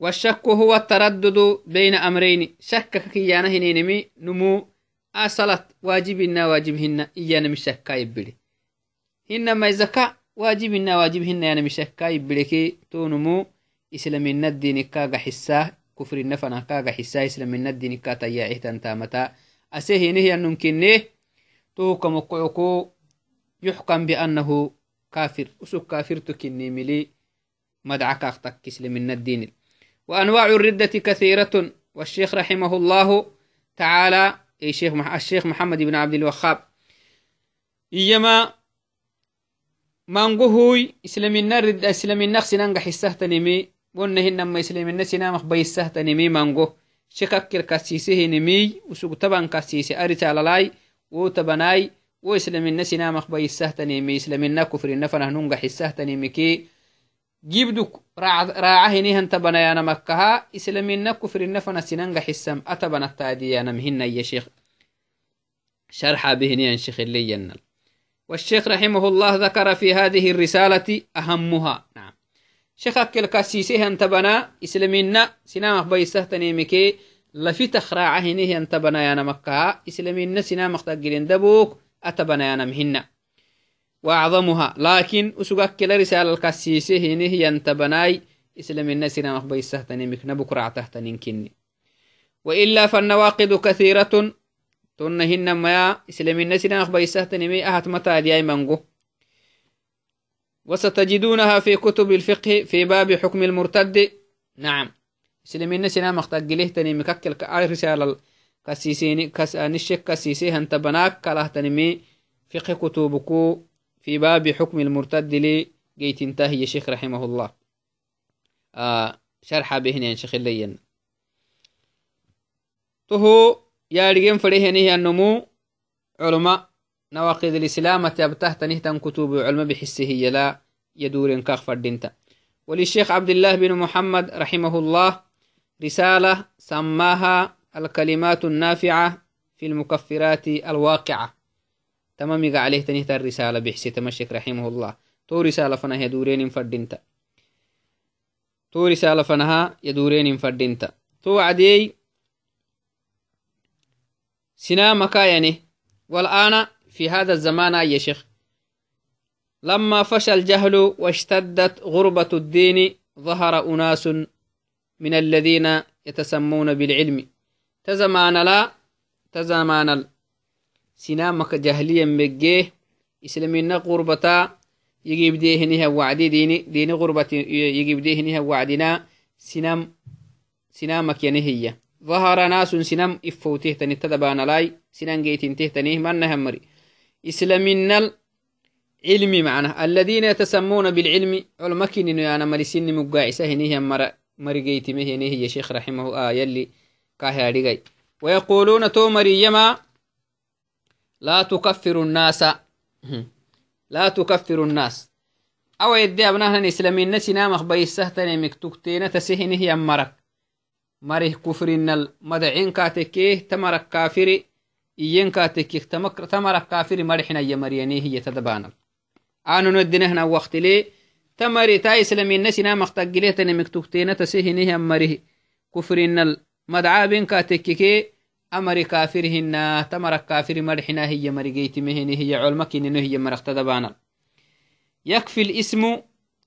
والشك هو التردد بين أمرين. شك كيانا هنينمي نمو أصلت واجبنا واجبهن إيانا مشكا يبلي. إنما الزكاة واجبنا واجبهن يانا مشكا يبلي تو نمو إسلامنا الدين كاغا حساه كفر النفنا كاغا حساه إسلامنا الدين كاتياعه تنتامتا. أسيه نهي أنكنه تو كمقعكو يحكم بأنه كافر أسوك كافر تكني ملي مدعك أختك من الدين. وأنواع الردة كثيرة والشيخ رحمه الله تعالى أي شيخ الشيخ محمد بن عبد الوهاب. إيما مانغوهوي إسلامنا رد إسلامنا سنانغ حسه تنمي ونهن ما إسلامنا سنامخ بيسه تنمي مانغو. شكك الكاسيسه نمي وسوق تبان كاسيسه أرسال لاي وتبناي وإسلامنا سنامخ بي السهتنيمي إسلامنا كفرنا فنهنونغ حسهتنيمكي جيبدك راعه نيهن تبنيانا مكها إسلامنا كفرنا فنسنانغ حسام أتبنا التاديانا مهن يا شيخ. شرح به نيان شيخ اللي ينل والشيخ رحمه الله ذكر في هذه الرسالة أهمها. نعم. شيخ أكل كاسيسيه أنتبنا إسلامنا سنامخ بي السهتنيمكي لفي تخراعه نيهن تبنيانا مكها إسلامنا سنامخ تقلين دبوك. أتبنايانمهن وأعظمها. لكن أسوغك كلا رسالة الكسيسة هنه ينتبناي إسلام الناس نامخ بيسه تنمك نبك رعته تنكني وإلا فالنواقض كثيرة. تنهن ما إسلامين سنة أخبيسة تنمي أهت متى دياي منغو. وستجدونها في كتب الفقه في باب حكم المرتد. نعم. رسالة كسيسيني كس نشك كسيسي هنت بناك كله تنمي فقه كتبكو في باب حكم المرتد لي جيت انتهي يا شيخ رحمه الله. آه شرح بهن شيخ اللين تهو يا رجيم فريهنه النمو علماء نواقض الإسلام تبته تنهتن كتب علم بحسه لا يدور كاخ فردينتا. وللشيخ عبد الله بن محمد رحمه الله رسالة سماها الكلمات النافعة في المكفرات الواقعة. تمام عليه تنهت الرسالة بحسي تمشك رحمه الله. تو رسالة فنها يدورين فردينتا تو رسالة فنها يدورين فردينتا تو عدي. سنا مكاينه والآن في هذا الزمان يا شيخ. لما فشى الجهل واشتدت غربة الدين ظهر أناس من الذين يتسمون بالعلم. تزمان لا تزمان سنامك جهليا مجيه إسلامنا غربتا يجيب ديهنها وعدي ديني ديني غربة يجيب ديهنها وعدنا سنام سنامك ينهي ظهر ناس سنام إفوته تني تدبان لاي سنان جيتين تهتنيه من همري إسلامنا علم معنا. الذين يتسمون بالعلم علمكن إنه أنا مرسين مقاعسة هنيه مر مرجيت مهنيه يا شيخ رحمه آه يلي كاهي ويقولون تو مريما لا تكفر الناس. لا تكفر الناس. أو يدي أبناها إسلامين نسينا مخبي السهتن مكتوكتين تسهنه يمرك مره كفرين المدعين كاتكيه تمرك كافر. إيين كاتكيه تمرك كافر مرحنا هي تدبانا آنو ندنهنا وقت لي. تمري تا إسلامين نسينا مختقليه تن مكتوكتين تسهنه يمره كفرين المدعابين كاتكيه amari kafirhina tamarak kafiri marxina hiya marigeytimeheni hiya colmakinino hiya maraktadabana yakfi lismu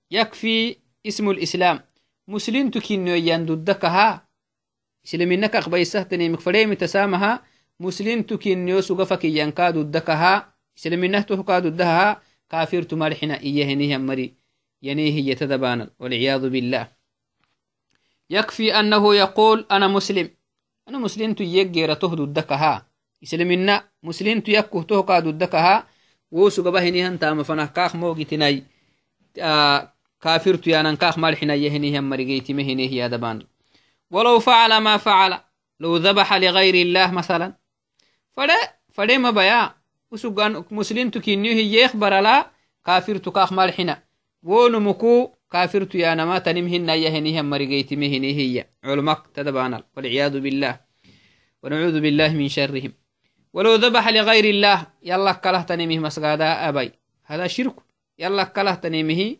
yakfi ismu lislam muslimtu kinnoyan duddakaha islaminaka aqbaisahtanimik fadheemi tasamaha muslimtu kinniyo sugafakiyanka duddakaha islaminahtuka duddahaha kafirtu marxina iyahenihan mari yani hiya tadabana walciyadu billah yakfi annahu yaqul ana muslim ana muslintu yeggeeratoh duddakaha islamina muslintu yakkuhtohkaa duddakaha wosugabahinihan tamafanah kaak moogitinai kafirtu yanan kaak marxinayahinihan marigeytimehineh yadaban ولو فعل ما فعل لو ذبح لغير الله مثلا فده فده ما بيا وسجان مسلم تكينيو هي يخبر لا كافر تكاخ مالحنا ونمكو كافر تيانا ما تنمهن يهنيها مرقيت مهني هي علمك تدبانا والعياذ بالله. ونعوذ بالله من شرهم. ولو ذبح لغير الله يلا كله تنمه مسقادا أبي. هذا شرك. يلا كله تنمه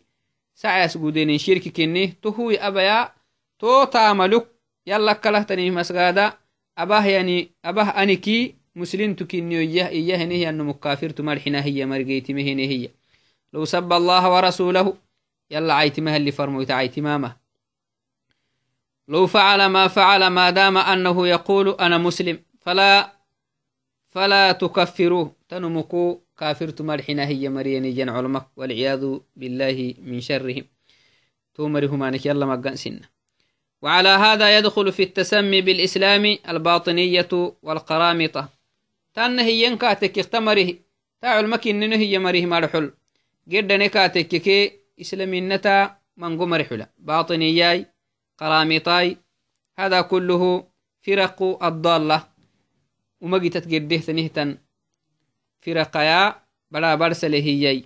سعى سجودين شرك كني تهوي أبيا. تو تعملك يلا كله تنمه مسقادا أباه يعني أباه أنكي. مسلم تكنيو إياه إياه نهي أنه مكافر تمرحنا هي مرقيت مهني هي لو سب الله ورسوله يلا عيتمها اللي فرموت عيتمامه. لو فعل ما فعل ما دام أنه يقول أنا مسلم فلا فلا تكفروه تنمكو كافر تمرحنا هي مريني جن علمك والعياذ بالله من شرهم. تومرهم أنك يلا مقنسنا وعلى هذا يدخل في التسمي بالإسلام الباطنية والقرامطة. تأنه ينكاتك اختمره. تا علمك إنه هي مريه مرحل قد نكاتك كي إسلامينتا من قمر حلا باطنياي قراميطاي هذا كله فرق الضالة. ومجتت قده تنهتن فرقيا بلا برسله هي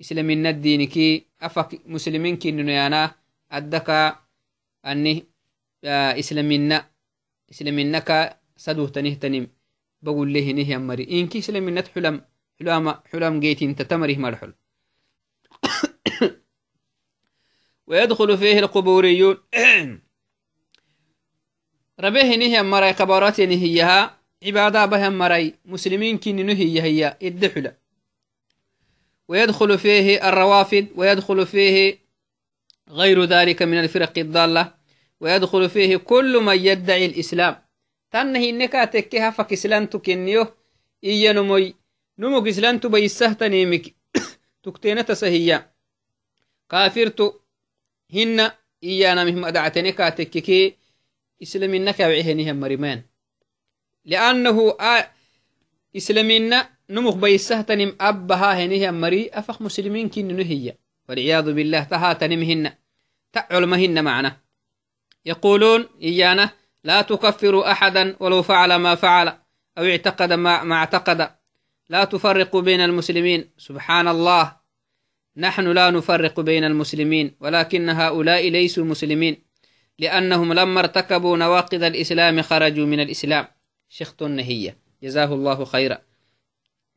إسلامين الدين كي أفك مسلمين كي نيانا أدكا أني إسلامين إسلامينك سدوه تنهتنم بقول له نهي أمري إنك إسلامين حلم حلام حلام جيتين تتمره مرحل. ويدخل فيه القبوريون. (clears throat) ربه نهي مري قبرات نهيها عبادة بهم مري مسلمين كن نهي هي الدحلة. ويدخل فيه الروافد ويدخل فيه غير ذلك من الفرق الضالة. ويدخل فيه كل من يدعي الإسلام. tanna hinne kaa tekke hafak islantu kenniyo iya numoy numuk islantu bayissahtanimik tukteenata sahiya هن إيانا مهم أدعتنكا تككي إسلامي نكا وعيهنها مريمان لأنه آ... إسلامينا نمخ بيسه تنم أبها هنها مري أفخ مسلمين كن نهي والعياذ بالله تها تنمهن تعلمهن معنا يقولون إيانا لا تكفروا أحدا ولو فعل ما فعل أو اعتقد ما, ما اعتقد لا تفرقوا بين المسلمين سبحان الله نحن لا نفرق بين المسلمين ولكن هؤلاء ليسوا مسلمين لأنهم لما ارتكبوا نواقض الإسلام خرجوا من الإسلام. شيخ هي جزاه الله خيرا.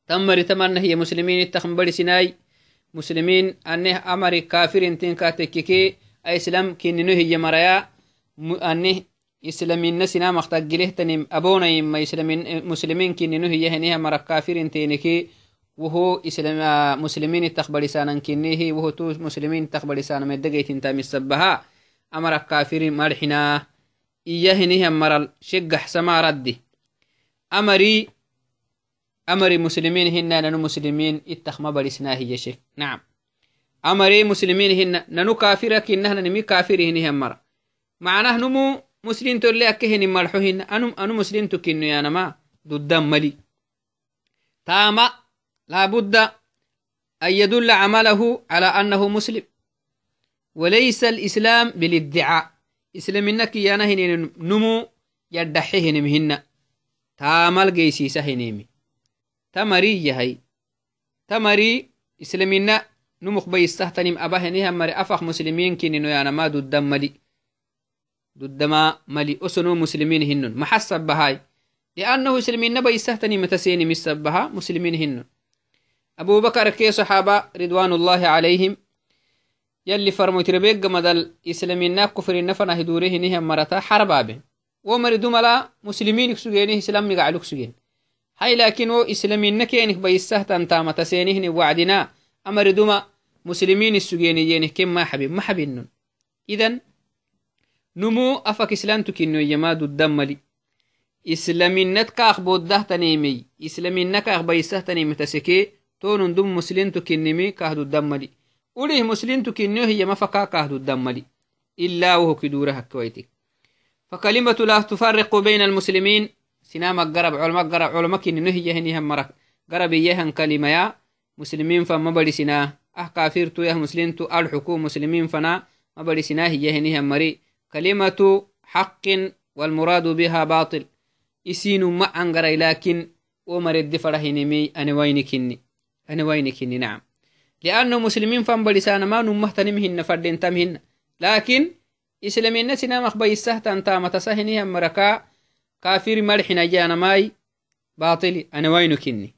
تمر تمنى هي مسلمين التخم سناي مسلمين أنه أمر كافر انتين كاتككي أسلام كننو هي مريا أنه إسلامين سنا مختقله تنم أبونا يما إسلامين مسلمين كننو هي هنيها مر كافر انتينكي وهو إسلام مسلمين التخبر سانا كنيه وهو تو مسلمين تخبر سانا مدقيت انت مسبها أمر كافر مرحنا إياه هنيها مر شقح سما ردي أمري أمري مسلمين هن ننو مسلمين اتخ ما برسنا هي شيء نعم. أمري مسلمين هن ننو كافرك إنها نمي كافر هن مرة معناه نمو مسلم تولي أكهن مرحوهن أنو أنو مسلم تكينو يا نما ضد ملي. تاما لابد أن يدل عمله على أنه مسلم. وليس الإسلام بالإدعاء. إسلام إنك يا نهن نمو يدحيه نمهن تامل جيسيسه نيمي. تمري يهي. تمري إسلامنا نمخ بيستهتنم أباهنها مري. أفخ مسلمين كنينو يانا ما ضد ملي. ضد ما ملي. أسنو مسلمين هنن. محسب بهاي. لأنه مسلمين بيستهتنم متسيني مسبها مسلمين هنن. أبو بكر كي صحابة رضوان الله عليهم يلي فرمو تربيق مدل إسلامنا كفر النفنا هدوره نهم مرتا حربابه ومر دملا مسلمين كسجينه إسلام مقعلوك سجين هاي لكن و إسلامين كينك بيسهتن تامة سينهن وعدنا أمر دما مسلمين السجينيين كم ما حبيب ما حبيب إذن نمو أفك إسلام تكينو يماد الدملي إسلامين كاخ بوده تنيمي إسلامين كاخ بيسه تنيمي تسكي تون دم مسلم تكينمي كاهدو الدملي. وليه مسلم تكينو هي مفكا كاهدو الدملي. إلا وهو كدورها كويتك فكلمة لا تفرق بين المسلمين. سنامك قرب علمك قرب علمك إن نهي هني هم مرك. قرب يهن كلمة يا مسلمين فما بدي سنا. أه كافر تو يا مسلم تو الحكوم مسلمين فنا. ما بدي سنا هي هني هم مري. كلمة حق والمراد بها باطل. يسين ما أنقر لكن ومر الدفر هنمي أنا وينكني أنا وينكني نعم. لأنه مسلمين بدي سنا ما نمهتنمهن فردين تمهن. لكن إسلامين سنامخ بيسهتان تامة سهني هم مركا كافر مرحنا جانا ماي. باطل. أنا وين كني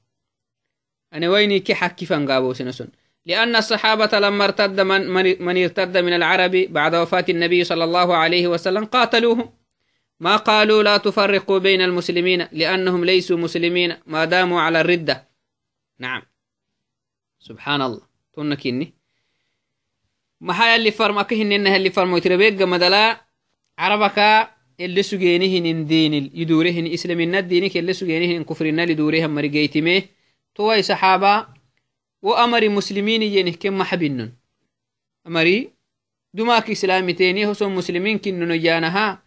أنا وين كي حكي فانقابو سنسون لأن الصحابة لما ارتد من, من ارتد من العرب بعد وفاة النبي صلى الله عليه وسلم قاتلوهم. ما قالوا لا تفرقوا بين المسلمين لأنهم ليسوا مسلمين. ما داموا على الردة. نعم. سبحان الله maxaa yalli farmaka hinena halli farmoytirebega madala carabaka ele sugenihinin dinil idurehin islamina dinik ele sugenihinin kufrina lidurehan marigeytime towai saxaaba wo amari musliminiyenih ken maxabinon amari dumak islamiteni hoso muslimin kinnonoyanaha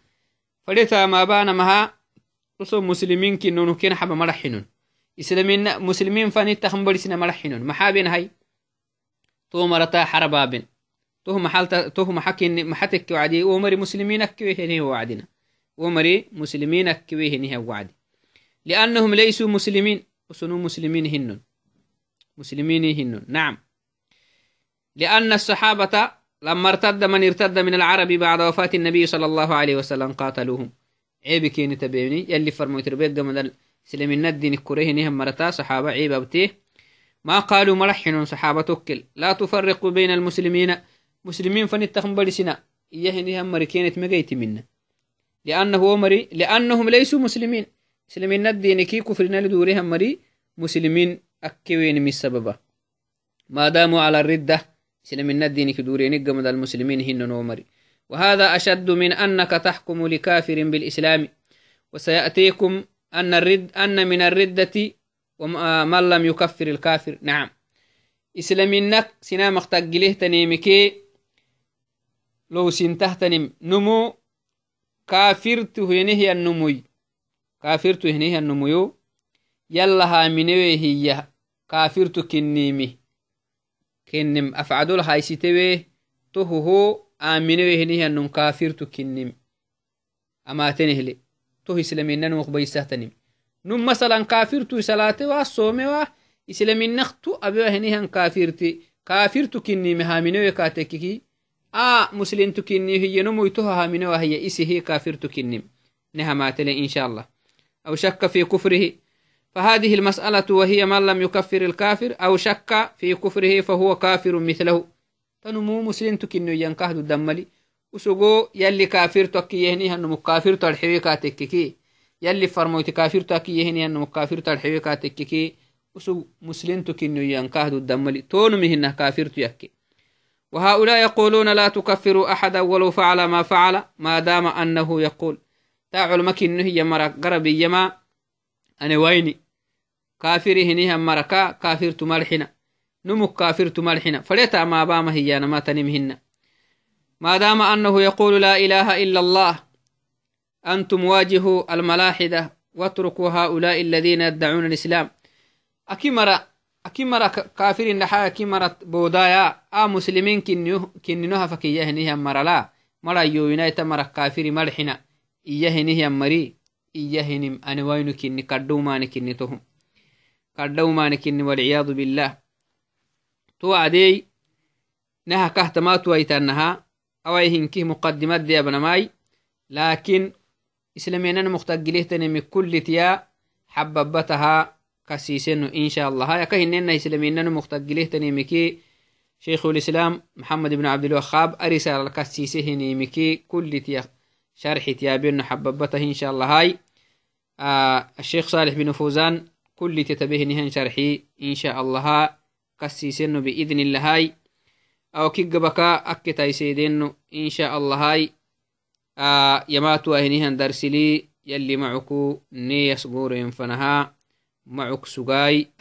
fadhetamabanamaha hoso muslimin kinnono ken xaba maraxinon islamina muslimin fanitahn barisina maraxinon maxabenhay to marata xarababen تو محل تو محكين محتك وعدي ومري مسلمين كويه هنيه وعدنا ومري مسلمين كويه هنيه وعدي. لأنهم ليسوا مسلمين. وسنو مسلمين هنن مسلمين هنن نعم. لأن الصحابة لما ارتد من ارتد من العرب بعد وفاة النبي صلى الله عليه وسلم قاتلوهم. عيب كيني تبيني. يلي فرمو تربيت من السلمين الدين كوريه نهم مرتا صحابة عيب أبتيه ما قالوا ملحن صحابة توكل. لا تفرقوا بين المسلمين. مسلمين فنتخم برسنا إيهن هم مريكينة مجيت منا لأنه مري لأنهم ليسوا مسلمين. مسلمين الدين كي كفرنا لدورهم مري. مسلمين أكوين من السبب ما داموا على الردة. مسلمين الدين كدورين قمد المسلمين هن نومري وهذا أشد من أنك تحكم لكافر بالإسلام. وسيأتيكم أن, الرد أن من الردة من لم يكفر الكافر. نعم. إسلامينك سنا مختقله تنيمكي لو سنته نمو كافرت هنه النموي. كافرت هنه النموي يلا هامنوي هي. كافرت كنيمي. كنم أفعدول هايستوي تهو آمنوي هنه النم. كافرت كنيم. أما تنهلي. تو إسلامينا نمخ بيسهتنم نم مثلا كافرت سلاته وصومه إسلامينا تو أبوا هنه كافرتي كافرت كنيم هامنوي كاتككي آ مسلم تكني هي نمو يتوها من وهي إسه كافر تكنم نهماتل إن شاء الله أو شك في كفره فهذه المسألة وهي من لم يكفر الكافر. أو شك في كفره فهو كافر مثله. تنمو مسلم تكني ينكهد الدملي تكي يهني هنمو كافر تلحوي كاتككي يلي فرموت كافر تكي يهني هنمو كافر تلحوي كاتككي وسو مسلم تكني ينكهد الدملي تونمهن كافر تيكي وهؤلاء يقولون لا تكفروا أحدا ولو فعل ما فعل ما دام أنه يقول تعال مكن هي مرق قربي يما أنا ويني كافر هنيها مركا كافر تملحنا نمك كافر تملحنا فليتا ما بام هي ما تنمهن ما دام أنه يقول لا إله إلا الله أنتم واجهوا الملاحدة واتركوا هؤلاء الذين يدعون الإسلام. أكيمرا أكيمرا كافرين لحا أكمرا بودايا آ مسلمين كن كننها فكي يهنيها مرا لا. مرا يوينا يتمرا كافري ملحنا. يهنيها مري يهنم أنا وينو كني؟ كدو ما نكنتهم كدو ما نكن والعياذ بالله. توعدي نها كهتما تويتنها awai hinkih muqadimaddeabnamai lakin islamiyanan muqtagilihtanimi kullitiya xababataha كسيسنو إن شاء الله. هاي كهننا إسلامينا مختقله تنيمكي شيخ الإسلام محمد بن عبد الوهاب أرسال الكسيسه نيمكي كل تيا شرح تيابين حببته إن شاء الله. هاي آه الشيخ صالح بن فوزان كل تتبه نهن شرحي إن شاء الله كسيسنو بإذن الله. هاي أو كيقبكا أكتا يسيدينو إن شاء الله هاي. آه يماتوا أهنهن درسلي يلي معكو نيس قورين فنها. معك سجاي